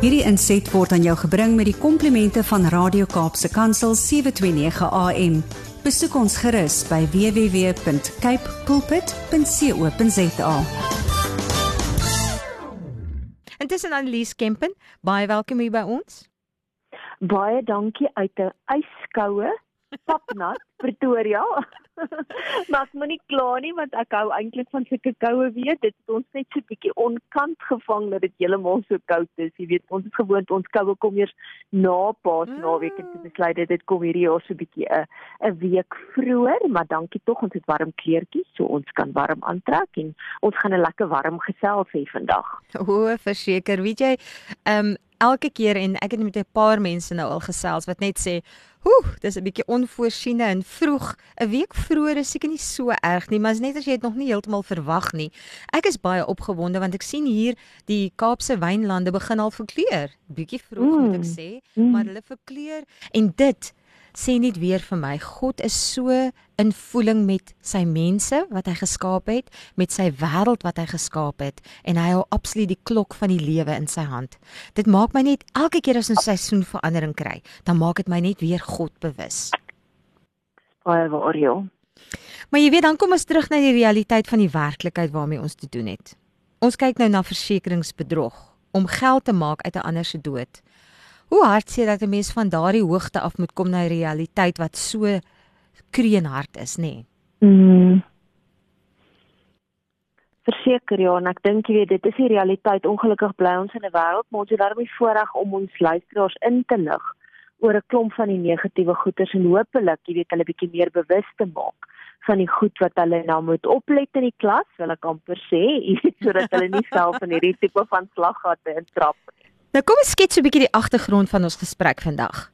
Hierdie inset word aan jou gebring met die komplimente van Radio Kaapse Kansel 729 AM. Besoek ons gerus by www.cape pulpit.co.za. Intussen Annelies Kempen, baie welkom hier by ons. Baie dankie uit 'n yskoue papnat Pretoria. maar ek moet nie kla nie want ek hou eintlik van sulke koue weer. Dit het ons net so 'n bietjie onkant gevang dat dit heeltemal so koud is. Jy weet, ons is gewoond ons koue kom eers na Paasnaweek en dit besluit dit dit kom hierdie jaar so 'n bietjie 'n 'n week vroeër, maar dankie tog ons het warm kleertjies so ons kan warm aantrek en ons gaan 'n lekker warm gesels hê vandag. O, verseker, weet jy, ehm um, elke keer en ek het met 'n paar mense nou al gesels wat net sê, "Oeh, dis 'n bietjie onvoorsiene en vroeg. 'n Week vroeër is seker nie so erg nie, maar is net as jy dit nog nie heeltemal verwag nie." Ek is baie opgewonde want ek sien hier die Kaapse wynlande begin al verkleur. Bietjie vroeg mm. moet ek sê, mm. maar hulle verkleur en dit sê net weer vir my God is so in voeling met sy mense wat hy geskaap het, met sy wêreld wat hy geskaap het en hy hou absoluut die klok van die lewe in sy hand. Dit maak my net elke keer as ons seisoenverandering kry, dan maak dit my net weer God bewus. Baie waar jy. Maar jy weet dan kom ons terug na die realiteit van die werklikheid waarmee ons te doen het. Ons kyk nou na versekeringsbedrog om geld te maak uit 'n ander se dood. Hoe hartseer dat 'n mens van daardie hoogte af moet kom na 'n realiteit wat so kreenhard is, nê? Nee? Mm. Verseker ja, en ek dink jy weet dit is die realiteit. Ongelukkig bly ons in 'n wêreld waar ons daarmee voorreg om ons luisteraars in te lig oor 'n klomp van die negatiewe goeters en hopelik, jy weet, hulle bietjie meer bewus te maak van die goed wat hulle nou moet oplet in die klas, wil ek amper sê, sodat hulle nie self in hierdie tipe van slaggate intrap nie. Nou kom ons skets 'n bietjie die agtergrond van ons gesprek vandag.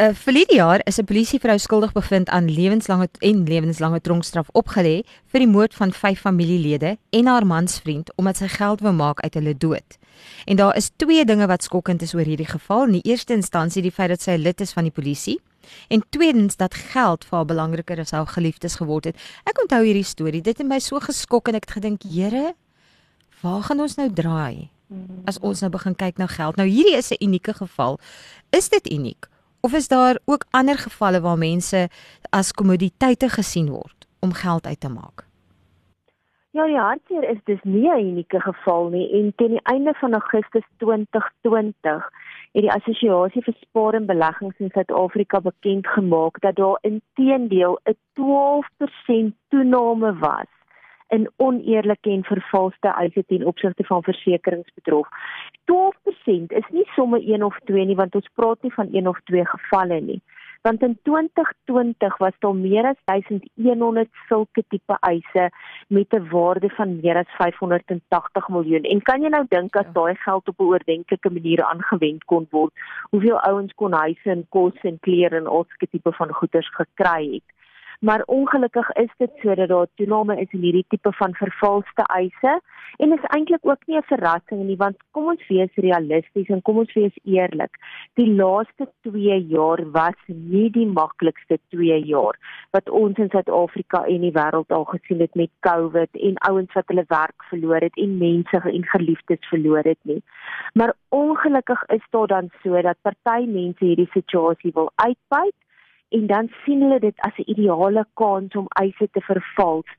Uh vir die jaar is 'n polisievrou skuldig bevind aan lewenslange en lewenslange tronkstraf opgelê vir die moord van vyf familielede en haar mansvriend omdat sy geld wou maak uit hulle dood. En daar is twee dinge wat skokkend is oor hierdie geval. In die eerste instansie die feit dat sy 'n lid is van die polisie en tweedens dat geld vir haar belangriker as haar geliefdes geword het. Ek onthou hierdie storie. Dit het my so geskok en ek het gedink, "Here, waar gaan ons nou draai?" As ons nou begin kyk na geld. Nou hierdie is 'n unieke geval. Is dit uniek of is daar ook ander gevalle waar mense as kommoditeite gesien word om geld uit te maak? Ja, die hartseer is dis nie 'n unieke geval nie en teen die einde van Augustus 2020 het die Assosiasie vir Spaar en Beleggings in Suid-Afrika bekend gemaak dat daar intedeel 'n 12% toename was in oneerlike en vervalste eise ten opsigte van versekeringsbedrog. 12% is nie sommer 1 of 2 nie want ons praat nie van 1 of 2 gevalle nie. Want in 2020 was daar meer as 1100 sulke tipe eise met 'n waarde van meer as 580 miljoen. En kan jy nou dink as ja. daai geld op 'n oordentlike manier aangewend kon word, hoeveel ouens kon huise en kos en klere en al sulke tipe van goederes gekry het? Maar ongelukkig is dit sodat daar toename is in hierdie tipe van vervalste eise en is eintlik ook nie 'n verrassing nie want kom ons wees realisties en kom ons wees eerlik die laaste 2 jaar was nie die maklikste 2 jaar wat ons in Suid-Afrika en die wêreld al gesien het met COVID en ouens wat hulle werk verloor het en mense en geliefdes verloor het nie. Maar ongelukkig is daar dan so dat party mense hierdie situasie wil uitbuit en dan sien hulle dit as 'n ideale kans om eise te vervals.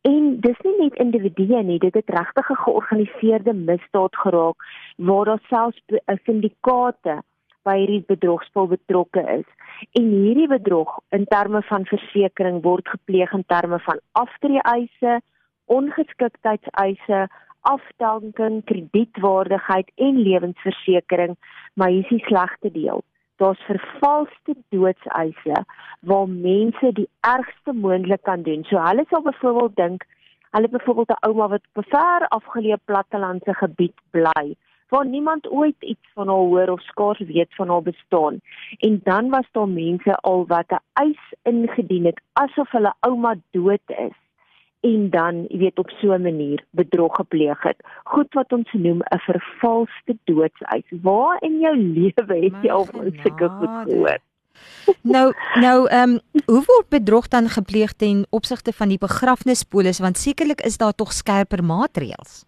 En dis nie net individue nie, dit het regtig 'n georganiseerde misdaad geraak waar daar selfs 'n syndikaate by hierdie bedrogspel betrokke is. En hierdie bedrog in terme van versekerings word gepleeg in terme van aftreeeise, ongeskiktheidseise, afdanking, kredietwaardigheid en lewensversekering, maar hier is die slegste deel daar's vervalste doodseise waar mense die ergste moontlik kan doen. So hulle sal byvoorbeeld dink, hulle byvoorbeeld 'n ouma wat op 'n ver afgeleë plattelandse gebied bly waar niemand ooit iets van haar hoor of skaars weet van haar bestaan. En dan was daar mense al wat 'n eis ingedien het asof hulle ouma dood is en dan, jy weet, op so 'n manier bedrog gepleeg het. Goed wat ons noem 'n vervalste doodseis. Waar in jou lewe het jy al van sulke goed gehoor? nou nou ehm um, hoe word bedrog dan gepleeg ten opsigte van die begrafnispolis want sekerlik is daar tog skerper maatreëls.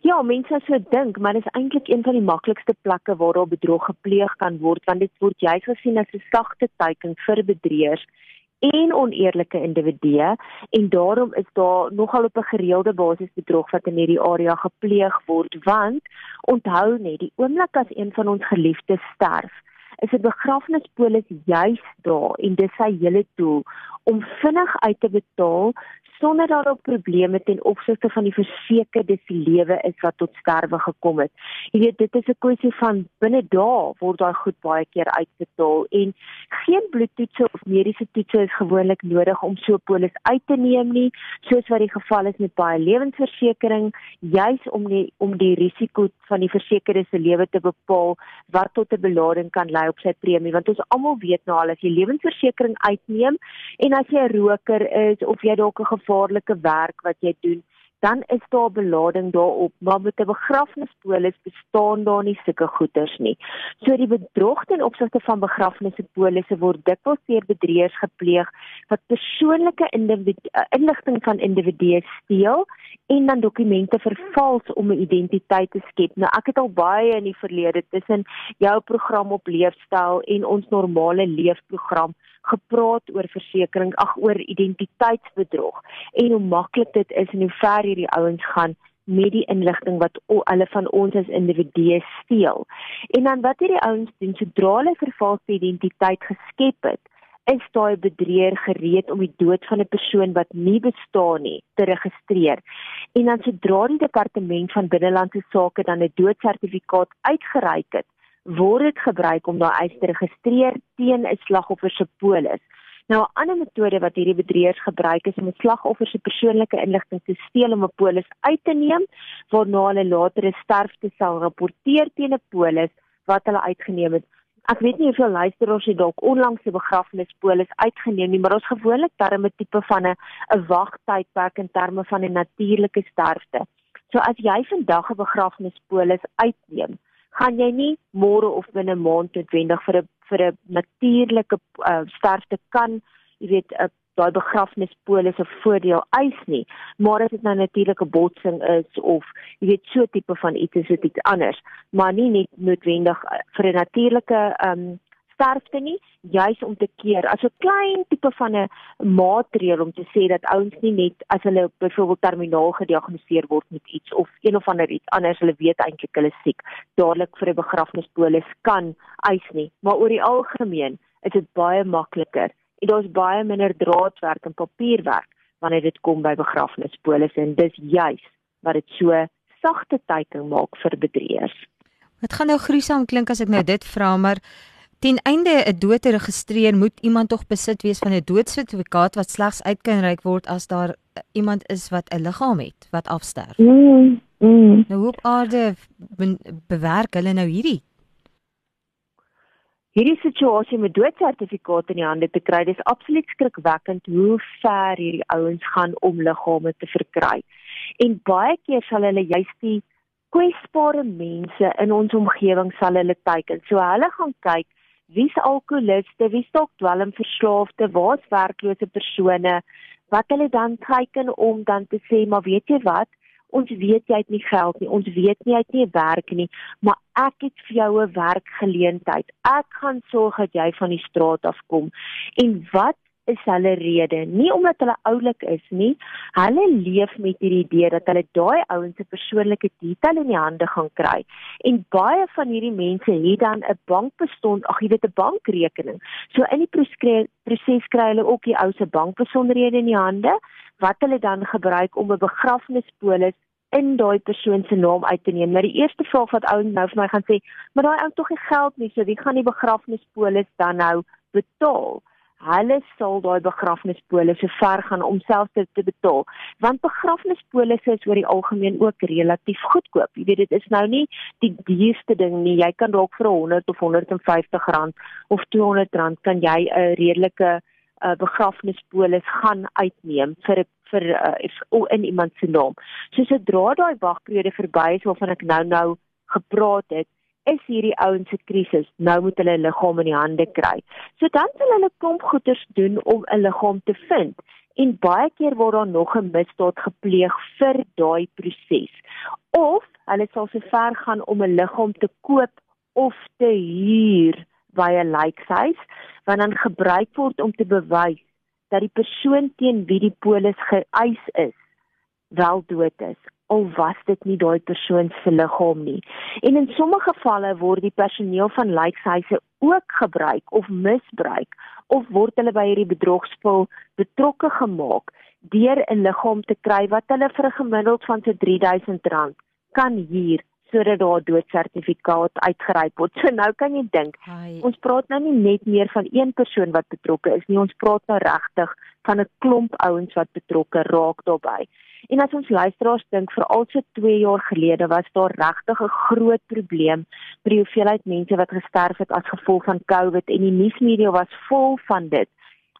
Ja, mense sou dink, maar dit is eintlik een van die maklikste plekke waar daar bedrog gepleeg kan word want dit word juis gesien as 'n sagte teiken vir bedrieërs en oneerlike individue en daarom is daar nogal op 'n gereelde basis bedrog wat in hierdie area gepleeg word want onthou net die oomblik as een van ons geliefdes sterf is 'n begrafnispolis juis daar en dis sy hele doel om vinnig uit te betaal sonder dat daar probleme ten opsigte van die versekerde se lewe is wat tot sterwe gekom het. Jy weet dit is 'n kwessie van binne dae word daai goed baie keer uitbetaal en geen bloedtoetse of mediese toetse is gewoonlik nodig om so 'n polis uit te neem nie, soos wat die geval is met baie lewensversekering, juis om die om die risiko van die versekerde se lewe te bepaal wat tot 'n belading kan lei op sy premie want ons almal weet nou al as jy lewensversekering uitneem en as jy 'n roker is of jy dalk 'n gevaarlike werk wat jy doen, dan is daar belading daarop, maar met 'n begrafnispolis bestaan daar nie sulke goeders nie. So die bedrog ten opsigte van begrafnispolisse word dikwels deur bedrieërs gepleeg wat persoonlike inligting van individue steel en dan dokumente vervals om 'n identiteit te skep. Nou ek het al baie in die verlede tussen jou program op leefstyl en ons normale leefprogram gepraat oor versekerings, ag oor identiteitsbedrog en hoe maklik dit is en hoe ver hierdie ouens gaan met die inligting wat hulle van ons as individue steel. En dan wat hierdie ouens doen sodra hulle vervalste identiteit geskep het, is daai bedrieër gereed om die dood van 'n persoon wat nie bestaan nie te registreer. En dan sodra die departement van binnelandse sake dan 'n doodsertifikaat uitgereik het, word dit gebruik om daai eis te registreer teen 'n slagoffer se polis. Nou 'n ander metode wat hierdie bedrieërs gebruik is om 'n slagoffer se persoonlike inligting te steel om 'n polis uit te neem waarna hulle later 'n sterfte sal rapporteer teen 'n polis wat hulle uitgeneem het. Ek weet nie hoeveel luisteraars het dalk onlangs 'n begrafnispolis uitgeneem nie, maar ons gewoonlik terme tipe van 'n 'n wagtydperk in terme van 'n natuurlike sterfte. So as jy vandag 'n begrafnispolis uitneem, gaan jy nie môre of binne 'n maand noodwendig vir 'n vir 'n natuurlike uh, sterfte kan, jy weet, 'n uh, daai begrafnispolis 'n voordeel eis nie, maar as dit nou natuurlike botsing is of jy weet so tipe van iets dit iets anders, maar nie net noodwendig uh, vir 'n natuurlike um, sterfte nie, juis om te keer as 'n klein tipe van 'n maatreel om te sê dat ouens nie net as hulle byvoorbeeld terminaal gediagnoseer word met iets of een of ander iets anders, hulle weet eintlik hulle siek, dadelik vir 'n begrafnispolis kan eis nie, maar oor die algemeen is dit baie makliker en daar's baie minder draadwerk en papierwerk wanneer dit kom by begrafnispolisse en dis juis wat dit so sagte teiken maak vir bedrieërs. Dit gaan nou gruisam klink as ek nou dit vra, maar Ten einde 'n dood te registreer, moet iemand tog besit wees van 'n doodsertifikaat wat slegs uitkenryk word as daar iemand is wat 'n liggaam het wat afsterf. Mm, mm. Nou hoe op aarde be bewerk hulle nou hierdie? Hierdie situasie met doodsertifikaat in die hande te kry, dis absoluut skrikwekkend hoe ver hierdie ouens gaan om liggame te verkry. En baie keer sal hulle juist die kwesbare mense in ons omgewing sal hulle teiken. So hulle gaan kyk wie's alkoholiste, wie's dalk dwelmverslaafde, waar's werklose persone? Wat hulle dan teken om dan te sê maar weet jy wat? Ons weet jy het nie geld nie. Ons weet nie jy het nie werk nie. Maar ek het vir jou 'n werkgeleentheid. Ek gaan sorg dat jy van die straat af kom. En wat is hulle rede nie omdat hulle oulik is nie hulle leef met hierdie idee dat hulle daai ouens se persoonlike detail in die hande gaan kry en baie van hierdie mense het dan 'n bankbestond ag jy weet 'n bankrekening so in die proses kry hulle ook die ou se bankbesonderhede in die hande wat hulle dan gebruik om 'n begrafnispolis in daai persoon se naam uit te neem. Nou die eerste vraag wat ouens nou vir my gaan sê, maar daai ou tog nie geld nie, so wie gaan die begrafnispolis dan nou betaal? Hulle sal daai begrafnispolisse ver gaan om self te, te betaal. Want begrafnispolisse is oor die algemeen ook relatief goedkoop. Jy weet dit is nou nie die duurste ding nie. Jy kan dalk vir 100 of 150 rand of 200 rand kan jy 'n redelike uh, begrafnispolis gaan uitneem vir vir uh, in iemand se naam. So sodra daai wagperiode verby is waarvan ek nou nou gepraat het is hierdie ouens se krisis. Nou moet hulle 'n liggaam in die hande kry. So dan sal hulle klomp goeders doen om 'n liggaam te vind. En baie keer word daar nog 'n misdaad gepleeg vir daai proses. Of hulle sal sover gaan om 'n liggaam te koop of te huur by 'n lijkhuis wat dan gebruik word om te bewys dat die persoon teen wie die polis geëis is wel dood is al was dit nie daai persoon se liggaam nie. En in sommige gevalle word die personeel van lijkhuise ook gebruik of misbruik of word hulle by hierdie bedrogspel betrokke gemaak deur 'n liggaam te kry wat hulle vir 'n gemiddeld van so R3000 kan huur sodat daar 'n doodsertifikaat uitgereik word. So nou kan jy dink, ons praat nou nie net meer van een persoon wat betrokke is nie, ons praat nou regtig van 'n klomp ouens wat betrokke raak daarbey. En as ons luisteraars dink veral so 2 jaar gelede was daar regtig 'n groot probleem by die hoeveelheid mense wat gesterf het as gevolg van COVID en die nuusmedia was vol van dit.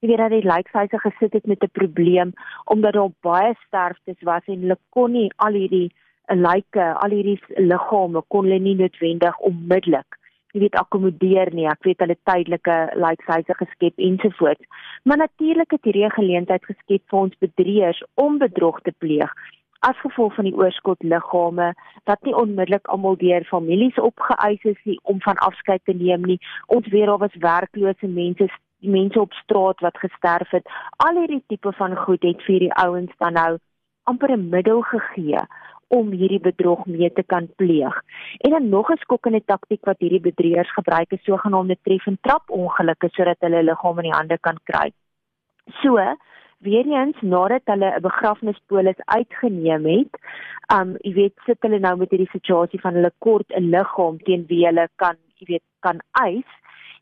Jy weet dat die lijkhuise gesit het met 'n probleem omdat daar baie sterftes was en hulle kon nie al hierdie lyke, al hierdie liggame kon hulle nie noodwendig onmiddellik jy weet akkommodeer nie. Ek weet hulle tydelike lijkhuise geskep ensovoorts. Maar natuurlik het hierdie geleentheid geskep vir ons bedrieërs om bedrog te pleeg as gevolg van die oorskot liggame wat nie onmiddellik almal deur families opgeëis is nie om van afskeid te neem nie. Ons weet daar was werklose mense mense op straat wat gesterf het. Al hierdie tipe van goed het vir die ouens dan nou amper 'n middel gegee om hierdie bedrog mee te kan pleeg. En dan nog 'n skokkende taktik wat hierdie bedrieërs gebruik is sogenaamde tref en trap ongelukke sodat hulle liggame in die hande kan kry. So, weer eens nadat hulle 'n begrafnispolis uitgeneem het, um jy weet sit hulle nou met hierdie situasie van hulle kort 'n liggaam teen wie hulle kan, jy weet, kan eis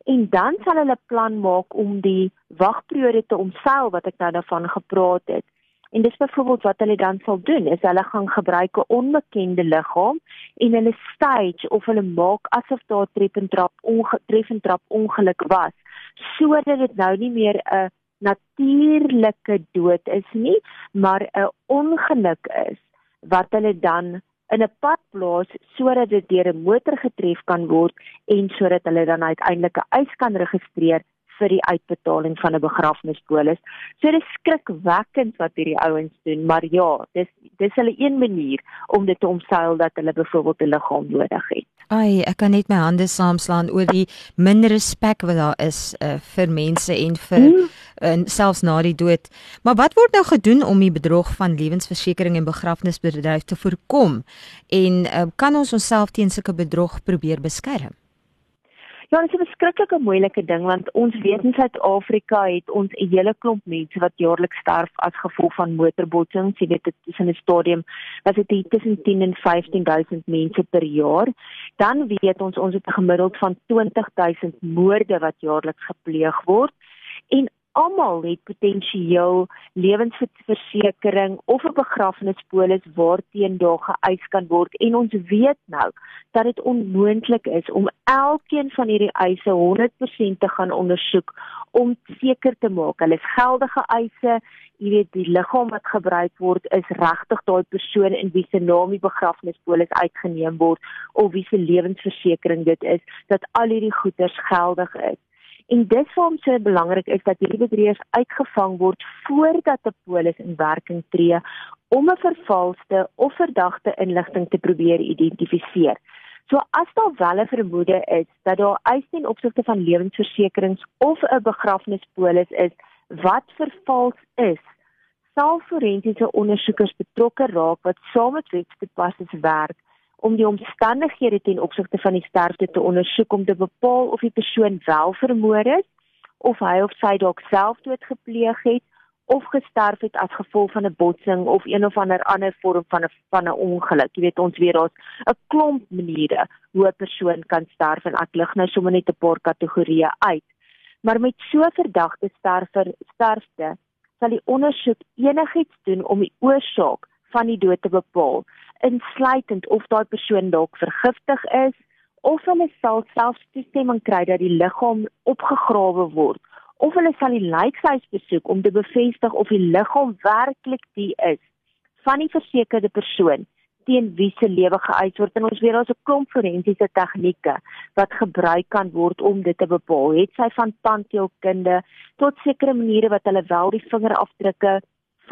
en dan sal hulle plan maak om die wagperiode te omseil wat ek nou daarvan gepraat het. En dis byvoorbeeld wat hulle dan sal doen, is hulle gaan gebruik 'n onbekende liggaam en hulle stage of hulle maak asof daar tref en trap ongetref en trap ongeluk was, sodat dit nou nie meer 'n natuurlike dood is nie, maar 'n ongeluk is wat hulle dan in 'n pad plaas sodat dit deur 'n motor getref kan word en sodat hulle dan uiteindelik 'n eis kan registreer vir die uitbetaling van 'n begrafnispolis. So dit is skrikwekkend wat hierdie ouens doen, maar ja, dis dis hulle een manier om dit te omseil dat hulle byvoorbeeld 'n liggaam nodig het. Ai, ek kan net my hande saamslaan oor die min respek wat daar is uh, vir mense en vir hmm. en selfs na die dood. Maar wat word nou gedoen om die bedrog van lewensversekering en begrafnisbedryf te voorkom? En uh, kan ons onsself teen sulke bedrog probeer beskerm? Ja, dit is 'n verskriklike moeilike ding want ons weet in Suid-Afrika het ons 'n hele klomp mense wat jaarliks sterf as gevolg van motorbotsings. Jy weet dit is in 'n stadium wat dit tussen 10 en 15000 mense per jaar. Dan weet ons ons het 'n gemiddeld van 20000 moorde wat jaarliks gepleeg word. En almal het potensieel lewensversekering of 'n begrafnispolis waarteen daar geëis kan word. En ons weet nou dat dit onmoontlik is om elkeen van hierdie eise 100% te gaan ondersoek om seker te maak. Hulle is geldige eise. Jy weet die liggaam wat gebruik word is regtig daai persoon in wie se naam die begrafnispolis uitgeneem word of wie se lewensversekering dit is dat al hierdie goederes geldig is En dit vorm so belangrik is dat hierdie bedrieërs uitgevang word voordat 'n polis in werking tree om 'n vervalste of verdagte inligting te probeer identifiseer. So as daar wel 'n vermoede is dat daar eis ten opsigte van lewensversekerings of 'n begrafnispolis is wat vervals is, sal forensiese ondersoekers betrokke raak wat saam met wetstoepassers werk om die omstandighede ten opsigte van die sterfte te ondersoek om te bepaal of die persoon wel vermoor is of hy of sy dalk selfdood gepleeg het of gesterf het as gevolg van 'n botsing of een of ander ander vorm van 'n van 'n ongeluk. Jy weet ons weet daar's 'n klomp maniere hoe 'n persoon kan sterf en ek lig nou sommer net 'n paar kategorieë uit. Maar met so verdagte sterfer sterfte sal die ondersoek enigiets doen om die oorsaak van die dood te bepaal insluitend of daai persoon dalk vergiftig is of hulle sal selfs toestemming kry dat die liggaam opgegrawe word of hulle sal die lijkhuis besoek om te bevestig of die liggaam werklik die is van die versekerde persoon teen wie se lewe geëis word. En ons weet daar's 'n klomp forensiese tegnieke wat gebruik kan word om dit te bepaal. Het sy van tandheelkunde tot sekere maniere wat hulle wel die vingerafdrukke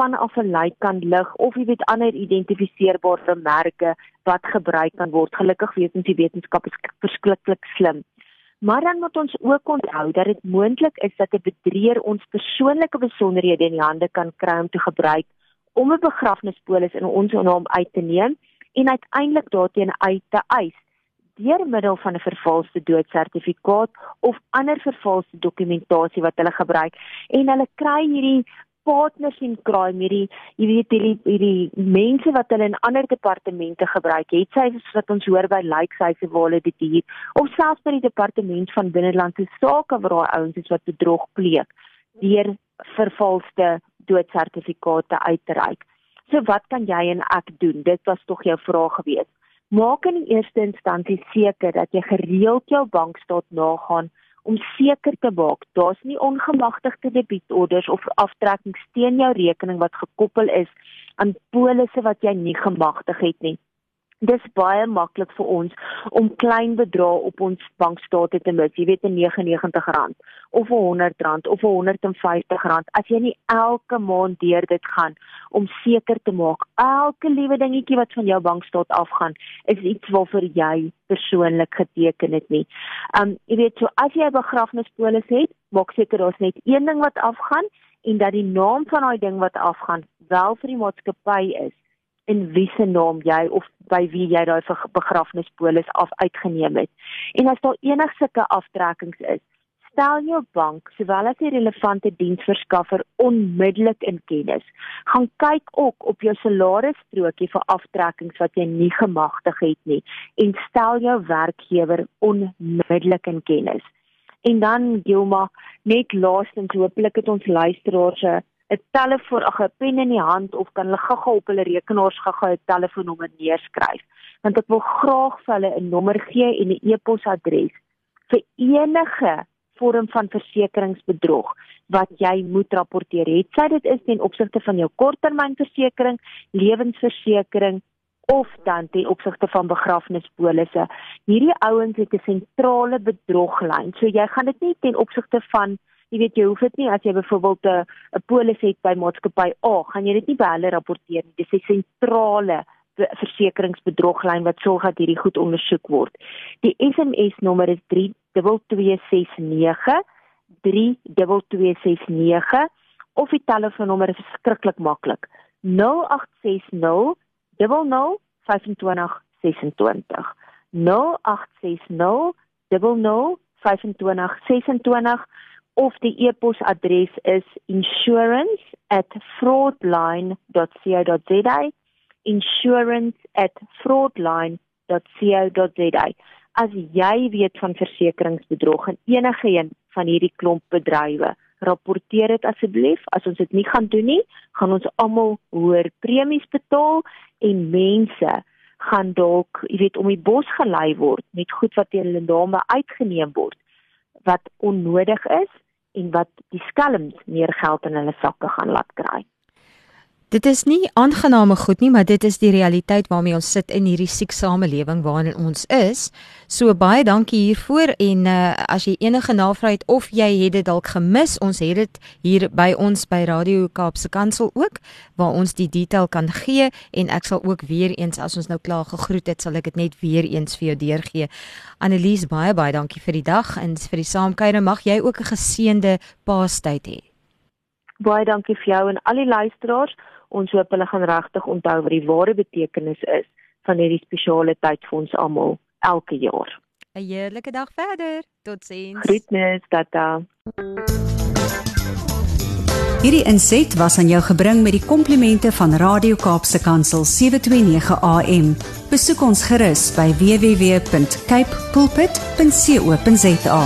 vanaf 'n lijk kan lig of jy weet ander identifiseerbare merke wat gebruik kan word. Gelukkig weet ons die wetenskap is verskriklik slim. Maar dan moet ons ook onthou dat dit moontlik is dat 'n bedrieger ons persoonlike besonderhede in die hande kan kry om te gebruik om 'n begrafnispolis in ons naam uit te neem en uiteindelik daarteen uit te eis deur middel van 'n vervalste doodsertifikaat of ander vervalste dokumentasie wat hulle gebruik en hulle kry hierdie partners in crime hierdie jy weet hierdie hierdie mense wat hulle in ander departemente gebruik het sy wat ons hoor by lykshuise waar hulle dit hier of selfs by die departement van binnelandse sake waar daai ouens is wat bedrog pleeg deur vervalste doodsertifikate uit te reik. So wat kan jy en ek doen? Dit was tog jou vraag geweest. Maak in die eerste instansie seker dat jy gereeld jou bankstaat nagaan om seker te maak daar's nie ongemagtigde debietorders of aftrekkings teen jou rekening wat gekoppel is aan polisse wat jy nie gemagtig het nie dis baie maklik vir ons om klein bedrae op ons bankstate te mis. Jy weet 'n R99 of 'n R100 of 'n R150 as jy nie elke maand deur dit gaan om seker te maak elke liewe dingetjie wat van jou bankstaat afgaan is iets waarvoor jy persoonlik geteken het nie. Um jy weet so as jy 'n begrafnispolis het, maak seker daar's net een ding wat afgaan en dat die naam van daai ding wat afgaan wel vir die maatskappy is in wie se naam jy of by wie jy daai begrafnispolis af uitgeneem het. En as daar enige aftrekkings is, stel jou bank sowel as die relevante diensverskaffer onmiddellik in kennis. Gaan kyk ook op jou salarisstrokie vir aftrekkings wat jy nie gemagtig het nie en stel jou werkgewer onmiddellik in kennis. En dan Gilma, net laastens hopelik het ons luisteraars 'n 'n telefoon, ag 'n pen in die hand of kan hulle gou-gou op hulle rekenaars gou-gou 'n telefoonnommer neerskryf. Want ek wil graag vir hulle 'n nommer gee en 'n e-posadres vir enige vorm van versekeringsbedrog wat jy moet rapporteer. Het sy dit is ten opsigte van jou korttermynversekering, lewensversekering of dan ten opsigte van begrafnispolisse. Hierdie ouens het 'n sentrale bedroglyn. So jy gaan dit nie ten opsigte van jy weet jy hoef dit nie as jy byvoorbeeld 'n 'n polis het by maatskappy A, gaan jy dit nie by hulle rapporteer nie. Dis 'n sentrale versekeringsbedroglyn wat sorg dat hierdie goed ondersoek word. Die SMS nommer is 32269 32269 of die telefoonnommer is verskriklik maklik. 0860 00 25 26 0860 00 25 26 of die e-posadres is insurance@fraudline.co.za insurance@fraudline.co.za as jy weet van versekeringsbedrog en enige een van hierdie klomp bedrywe rapporteer dit asseblief. As ons dit nie gaan doen nie gaan ons almal hoër premies betaal en mense gaan dalk jy weet om die bos gelei word met goed wat teen hulle name uitgeneem word wat onnodig is en wat die skelms meer geld in hulle sakke gaan laat kry. Dit is nie aangename goed nie, maar dit is die realiteit waarmee ons sit in hierdie siek samelewing waarin ons is. So baie dankie hiervoor en uh, as jy enige navraag het of jy het dit dalk gemis, ons het dit hier by ons by Radio Kaapse Kansel ook waar ons die detail kan gee en ek sal ook weer eens as ons nou klaar gegroet het, sal ek dit net weer eens vir jou deurgee. Annelies, baie baie dankie vir die dag en vir die saamkuier. Mag jy ook 'n geseënde Paastyd hê. Baie dankie vir jou en al die luisteraars ons hoop hulle gaan regtig onthou wat die ware betekenis is van hierdie spesiale tyd vir ons almal elke jaar. 'n Heerlike dag verder. Totsiens. Groetnis, tata. Hierdie inset was aan jou gebring met die komplimente van Radio Kaapse Kansel 729 AM. Besoek ons gerus by www.cape pulpit.co.za.